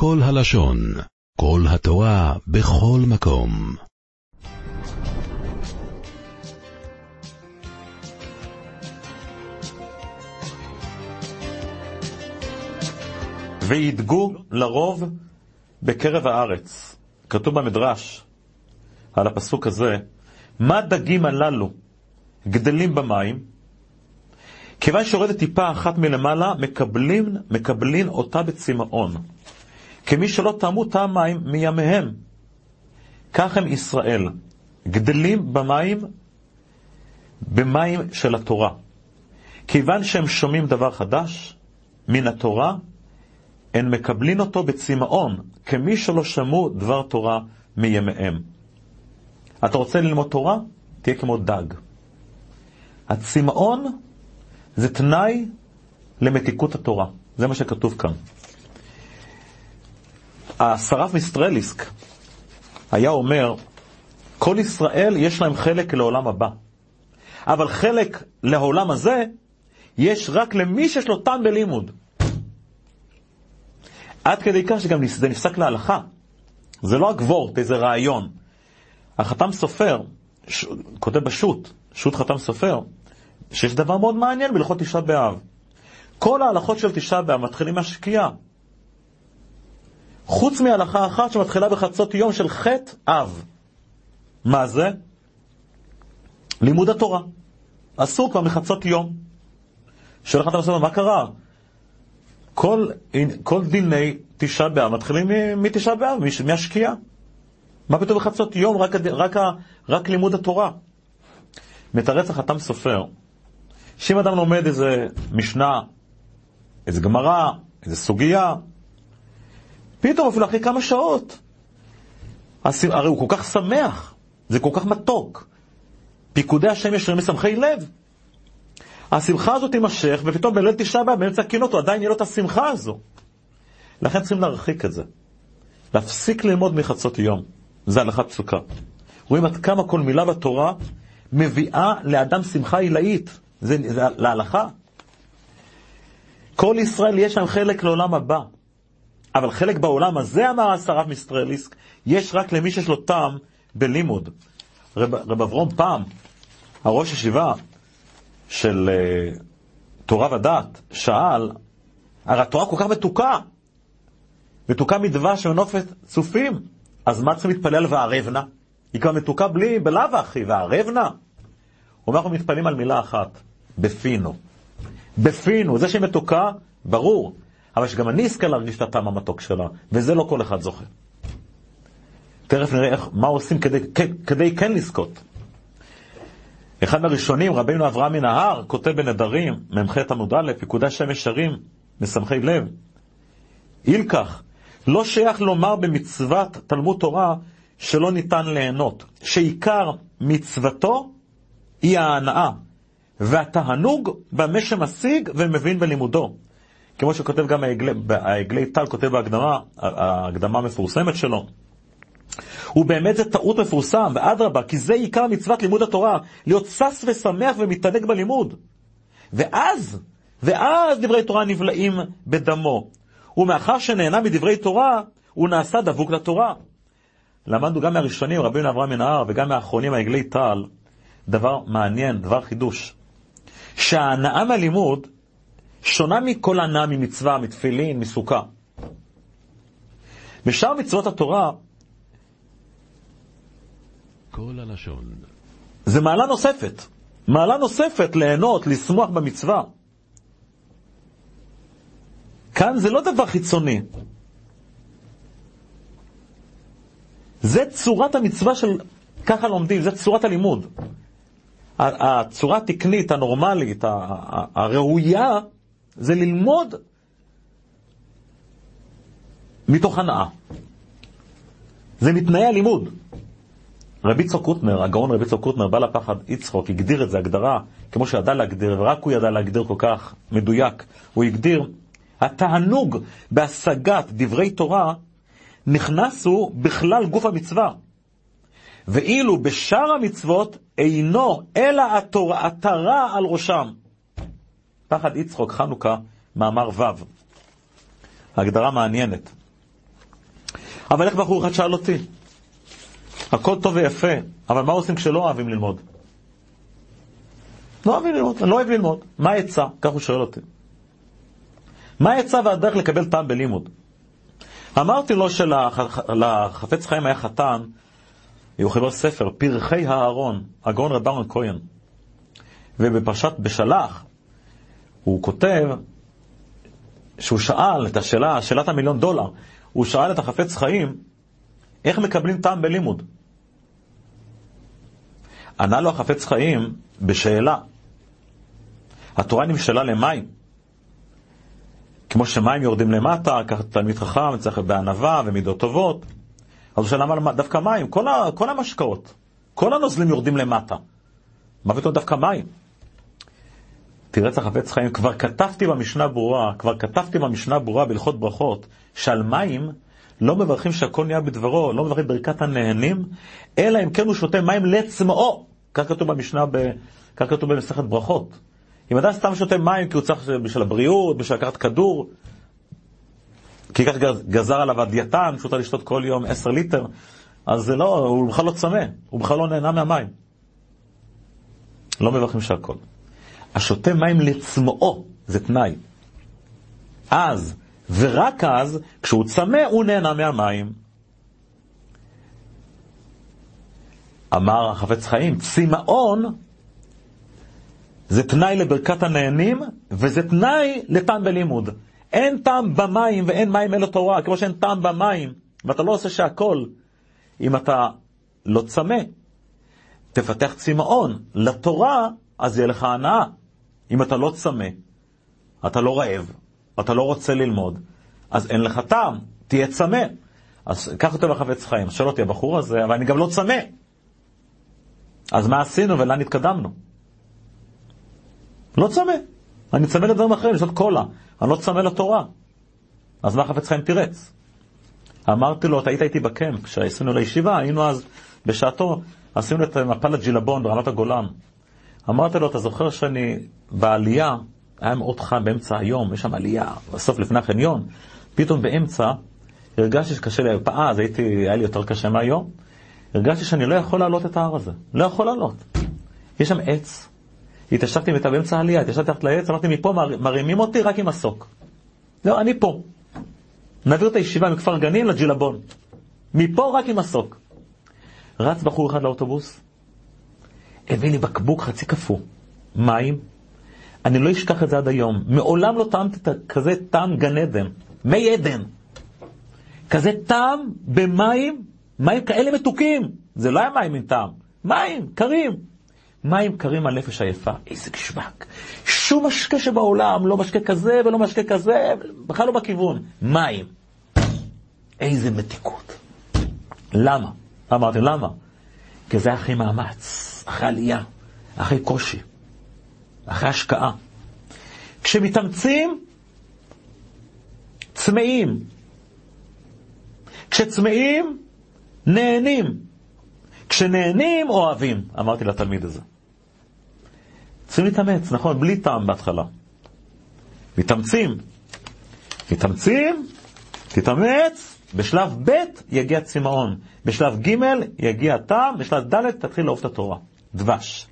כל הלשון, כל התורה, בכל מקום. וידגו לרוב בקרב הארץ. כתוב במדרש על הפסוק הזה, מה דגים הללו גדלים במים? כיוון שיורדת טיפה אחת מלמעלה, מקבלים, מקבלים אותה בצמאון. כמי שלא טעמו טעם מים מימיהם. כך הם ישראל, גדלים במים, במים של התורה. כיוון שהם שומעים דבר חדש מן התורה, הם מקבלים אותו בצמאון, כמי שלא שמעו דבר תורה מימיהם. אתה רוצה ללמוד תורה? תהיה כמו דג. הצמאון זה תנאי למתיקות התורה. זה מה שכתוב כאן. השרף מיסטרליסק היה אומר, כל ישראל יש להם חלק לעולם הבא. אבל חלק לעולם הזה יש רק למי שיש לו טעם בלימוד. עד כדי כך שגם זה נפסק להלכה. זה לא הגבורט, איזה רעיון. החתם סופר, ש... כותב בשו"ת, שו"ת חתם סופר, שיש דבר מאוד מעניין בהלכות תשעה באב. כל ההלכות של תשעה באב מתחילים מהשקיעה. חוץ מהלכה אחת שמתחילה בחצות יום של חטא אב. מה זה? לימוד התורה. אסור כבר מחצות יום. שואל אתה מסוים, מה קרה? כל, כל דיני תשעה באב מתחילים מתשעה באב, מהשקיעה. מה פתאום בחצות יום? רק, רק, רק לימוד התורה. מתרץ החתם סופר, שאם אדם לומד איזה משנה, איזה גמרא, איזה סוגיה, פתאום אפילו אחרי כמה שעות, הרי הוא כל כך שמח, זה כל כך מתוק. פיקודי השם ישרים משמחי לב. השמחה הזאת תימשך, ופתאום בליל תשעה באב, באמצע הקינות, הוא עדיין יהיה לו את השמחה הזו. לכן צריכים להרחיק את זה. להפסיק ללמוד מחצות יום. זה הלכת פסוקה. רואים עד כמה כל מילה בתורה מביאה לאדם שמחה עילאית. זה, זה להלכה. כל ישראל יש שם חלק לעולם הבא. אבל חלק בעולם הזה, אמר השרף מיסטרליסק, יש רק למי שיש לו טעם בלימוד. רב, רב אברום פעם, הראש ישיבה של uh, תורה ודת, שאל, הרי התורה כל כך מתוקה, מתוקה מדבש ונופת צופים, אז מה צריך להתפלל וערבנה? היא כבר מתוקה בלי, בלאו הכי, וערבנה? הוא אומר, אנחנו מתפללים על מילה אחת, בפינו. בפינו, זה שהיא מתוקה, ברור, אבל שגם אני אזכה להרגיש את הטעם המתוק שלה, וזה לא כל אחד זוכה. תכף נראה איך, מה עושים כדי, כדי כן לזכות. אחד מהראשונים, רבינו אברהם מן ההר, כותב בנדרים, מ"ח עמוד א', פיקודי שם ישרים, משמחי לב. אילקח, לא שייך לומר במצוות תלמוד תורה שלא ניתן ליהנות, שעיקר מצוותו היא ההנאה, והתענוג במה שמשיג ומבין בלימודו. כמו שכותב גם העגלי טל, כותב בהקדמה, ההקדמה המפורסמת שלו. ובאמת זה טעות מפורסם, ואדרבה, כי זה עיקר מצוות לימוד התורה, להיות שש ושמח ומתענג בלימוד. ואז, ואז דברי תורה נבלעים בדמו. ומאחר שנהנה מדברי תורה, הוא נעשה דבוק לתורה. למדנו גם מהראשונים, רבינו אברהם מנהר, וגם מהאחרונים, העגלי טל, דבר מעניין, דבר חידוש. שההנאה מהלימוד שונה מכל הנאה ממצווה, מתפילין, מסוכה. בשאר מצוות התורה, כל הלשון. זה מעלה נוספת. מעלה נוספת ליהנות, לשמוח במצווה. כאן זה לא דבר חיצוני. זה צורת המצווה של, ככה לומדים, זה צורת הלימוד. הצורה התקנית, הנורמלית, הראויה, זה ללמוד מתוך הנאה. זה מתנאי הלימוד. רבי צחוק קוטנר, הגאון רבי צחוק קוטנר, בא לפחד יצחוק, הגדיר את זה, הגדרה, כמו שידע להגדיר, ורק הוא ידע להגדיר כל כך מדויק. הוא הגדיר, התענוג בהשגת דברי תורה נכנסו בכלל גוף המצווה. ואילו בשאר המצוות אינו אלא התורה, התרה על ראשם. פחד יצחוק, חנוכה, מאמר ו'. הגדרה מעניינת. אבל איך בחור אחד שאל אותי? הכל טוב ויפה, אבל מה עושים כשלא אוהבים ללמוד? לא אוהבים ללמוד, אני לא אוהב ללמוד. מה העצה? כך הוא שואל אותי. מה העצה והדרך לקבל טעם בלימוד? אמרתי לו שלחפץ חיים היה חתן, הוא חיבר ספר, פרחי הארון, הגאון רב אהרון כהן. ובפרשת בשלח, הוא כותב שהוא שאל את השאלה, שאלת המיליון דולר, הוא שאל את החפץ חיים, איך מקבלים טעם בלימוד? ענה לו החפץ חיים בשאלה, התורה נמשלה למים. כמו שמים יורדים למטה, ככה תלמיד חכם צריך בענווה ומידות טובות. אז הוא שאל למה דווקא מים? כל, ה, כל המשקאות, כל הנוזלים יורדים למטה. מה פתאום דווקא מים? את החפץ חיים, כבר כתבתי במשנה ברורה, כבר כתבתי במשנה ברורה בהלכות ברכות, שעל מים לא מברכים שהכל נהיה בדברו, לא מברכים ברכת הנהנים, אלא אם כן הוא שותה מים לצמאו. כך כתוב במשנה, ב... כך כתוב במסכת ברכות. אם אדם סתם שותה מים כי הוא צריך בשביל הבריאות, בשביל לקחת כדור, כי כך גזר עליו הדיאטן, שהוא צריך לשתות כל יום עשר ליטר, אז זה לא, הוא בכלל לא צמא, הוא בכלל לא נהנה מהמים. לא מברכים שהכל. השותה מים לצמאו זה תנאי. אז, ורק אז, כשהוא צמא, הוא נהנה מהמים. אמר החפץ חיים, צמאון זה תנאי לברכת הנהנים, וזה תנאי לטעם בלימוד. אין טעם במים ואין מים אל התורה, כמו שאין טעם במים, ואתה לא עושה שהכל. אם אתה לא צמא, תפתח צמאון לתורה, אז יהיה לך הנאה. אם אתה לא צמא, אתה לא רעב, אתה לא רוצה ללמוד, אז אין לך טעם, תהיה צמא. אז קח אותו בחפץ חיים, שואל אותי הבחור הזה, אבל אני גם לא צמא. אז מה עשינו ולאן התקדמנו? לא צמא. אני צמא לדברים אחרים, לשתות קולה. אני לא צמא לתורה. אז מה חפץ חיים תירץ? אמרתי לו, אתה היית איתי בקמפ, כשעשינו לישיבה, היינו אז, בשעתו, עשינו את מפל הג'ילבון ברמת הגולן. אמרתי לו, אתה זוכר שאני בעלייה, היה מאוד חם באמצע היום, יש שם עלייה, בסוף לפני החניון, פתאום באמצע הרגשתי שקשה לי, אז הייתי, היה לי יותר קשה מהיום, הרגשתי שאני לא יכול לעלות את ההר הזה, לא יכול לעלות. יש שם עץ, התיישבתי איתה באמצע העלייה, התיישבתי תחת לעץ, אמרתי, מפה מרימים אותי רק עם מסוק. לא, אני פה. נעביר את הישיבה מכפר גנים לג'ילבון. מפה רק עם מסוק. רץ בחור אחד לאוטובוס, הביא לי בקבוק חצי קפוא, מים, אני לא אשכח את זה עד היום. מעולם לא טעמתי כזה טעם גן עדן, מי עדן. כזה טעם במים, מים כאלה מתוקים. זה לא היה מים עם טעם, מים קרים. מים קרים על נפש עייפה, איזה גשמק. שום משקה שבעולם, לא משקה כזה ולא משקה כזה, בכלל לא בכיוון. מים. איזה מתיקות. למה? אמרתי, למה? כי זה אחרי מאמץ, אחרי עלייה, אחרי קושי, אחרי השקעה. כשמתאמצים, צמאים. כשצמאים, נהנים. כשנהנים, אוהבים, אמרתי לתלמיד הזה. צריכים להתאמץ, נכון, בלי טעם בהתחלה. מתאמצים. מתאמצים, תתאמץ, בשלב ב' יגיע צמאון, בשלב ג' יגיע טעם, בשלב ד' תתחיל לאהוב את התורה. דבש.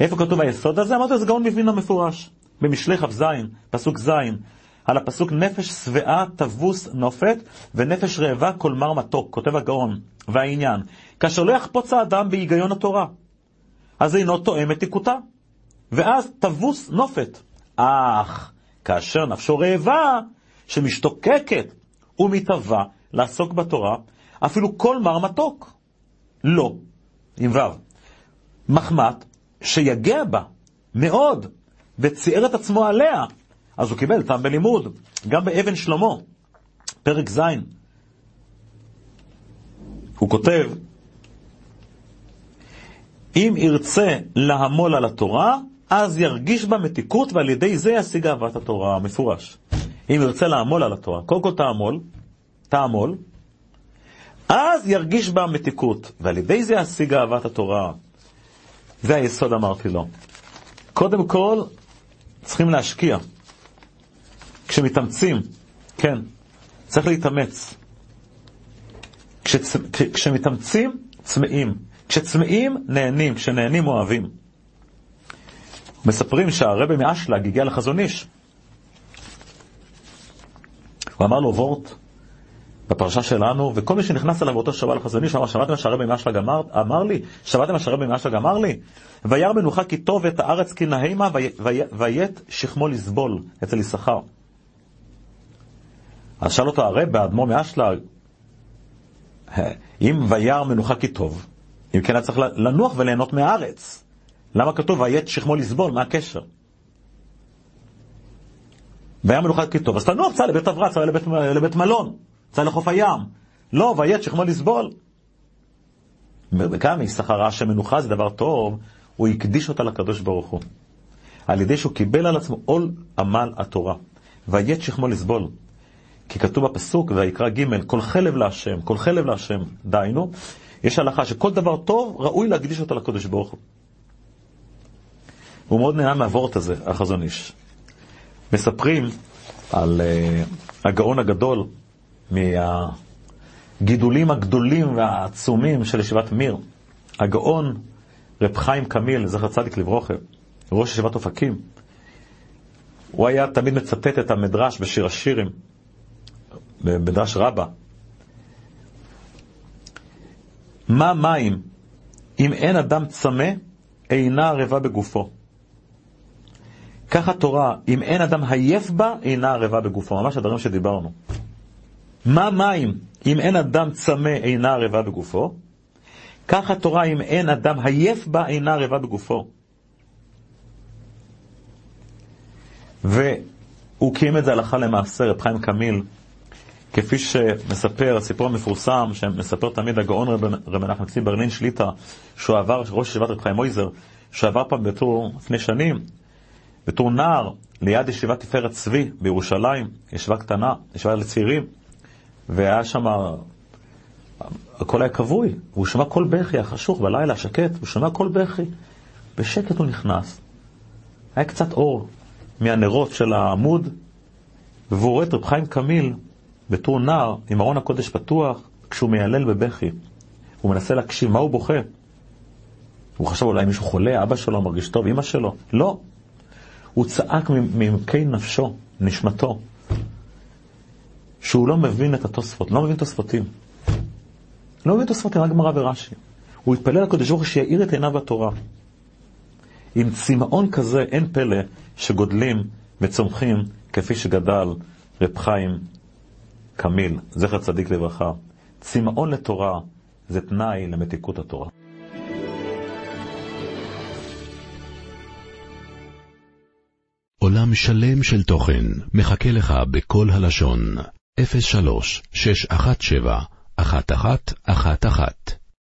איפה כתוב היסוד הזה? אמרתי, זה גאון מבינה מפורש. במשלי כ"ז, פסוק ז', על הפסוק נפש שבעה תבוס נופת ונפש רעבה כל מר מתוק, כותב הגאון. והעניין, כאשר לא יחפוץ האדם בהיגיון התורה, אז אינו תואם את תיקותה. ואז תבוס נופת. אך כאשר נפשו רעבה, שמשתוקקת ומתהווה לעסוק בתורה, אפילו כל מר מתוק. לא, עם ו', מחמת שיגע בה מאוד, וציער את עצמו עליה, אז הוא קיבל טעם בלימוד, גם באבן שלמה, פרק ז', הוא כותב, אם ירצה לעמול על התורה, אז ירגיש בה מתיקות, ועל ידי זה ישיג אהבת התורה, מפורש. אם ירצה לעמול על התורה, קודם כל תעמול, תעמול, אז ירגיש בה מתיקות, ועל ידי זה ישיג אהבת התורה. זה היסוד אמרתי לו. קודם כל, צריכים להשקיע. כשמתאמצים, כן, צריך להתאמץ. כשצ... כשמתאמצים, צמאים. כשצמאים, נהנים. כשנהנים, אוהבים. מספרים שהרבי מאשלג הגיע לחזון איש. הוא אמר לו וורט בפרשה שלנו, וכל מי שנכנס אליו באותו שבת לחזון איש, אמר, שמעתם שהרבי מאשלג אמר, לי? שמעתם מה שהרבי מאשלג אמר לי? וירא מנוחה כי טוב את הארץ כי נהימה, ויית שכמו לסבול אצל יששכר. אז שאל אותו הרב, האדמו"ר מאשלג, אם וירא מנוחה כי טוב, אם כן היה צריך לנוח וליהנות מהארץ. למה כתוב ויית שכמו לסבול? מה הקשר? והיה מנוחה כי טוב, אז תנוח, צא לבית אברץ, צא לבית, לבית מלון, צא לחוף הים. לא, ויית שכמו לסבול. וכאן יששכר ראה שמנוחה זה דבר טוב, הוא הקדיש אותה לקדוש ברוך הוא. על ידי שהוא קיבל על עצמו עול עמל התורה. ויית שכמו לסבול. כי כתוב בפסוק, ויקרא ג' כל חלב להשם, כל חלב להשם. דהיינו, יש הלכה שכל דבר טוב ראוי להקדיש אותו לקדוש ברוך הוא. הוא מאוד נהנה מהוורט הזה, החזון איש. מספרים על uh, הגאון הגדול מהגידולים הגדולים והעצומים של ישיבת מיר. הגאון רב חיים קמיל, זכר צדיק לברוכה, ראש ישיבת אופקים. הוא היה תמיד מצטט את המדרש בשיר השירים, במדרש רבה. מה מים אם אין אדם צמא, אינה ערבה בגופו. כך התורה, אם אין אדם עייף בה, אינה ערבה בגופו. ממש הדברים שדיברנו. מה מים אם אין אדם צמא, אינה ערבה בגופו? כך התורה, אם אין אדם עייף בה, אינה ערבה בגופו. והוא קיים את זה הלכה למעשה, רב חיים קמיל, כפי שמספר, הסיפור המפורסם, שמספר תמיד הגאון רב מנחם צבי ברלין שליטא, שהוא עבר, ראש ישיבת רב חיים מויזר, שהוא עבר פעם בתור, לפני שנים, בתור נער, ליד ישיבת תפארת צבי בירושלים, ישיבה קטנה, ישיבה לצעירים, והיה שם, הכל היה כבוי, והוא שמע קול בכי, החשוך בלילה, שקט, הוא שמע קול בכי, בשקט הוא נכנס. היה קצת אור מהנרות של העמוד, והוא רואה את רב חיים קמיל בתור נער עם ארון הקודש פתוח, כשהוא מיילל בבכי. הוא מנסה להקשיב, מה הוא בוכה? הוא חשב אולי מישהו חולה, אבא שלו מרגיש טוב, אמא שלו. לא. הוא צעק מעמקי נפשו, נשמתו, שהוא לא מבין את התוספות, לא מבין תוספותים. לא מבין תוספותים, רק גמרא ורש"י. הוא התפלל לקדוש ברוך הוא שיאיר את עיניו בתורה. עם צמאון כזה אין פלא שגודלים וצומחים כפי שגדל רב חיים קמיל, זכר צדיק לברכה. צמאון לתורה זה תנאי למתיקות התורה. עולם שלם של תוכן מחכה לך בכל הלשון, 03 617 1111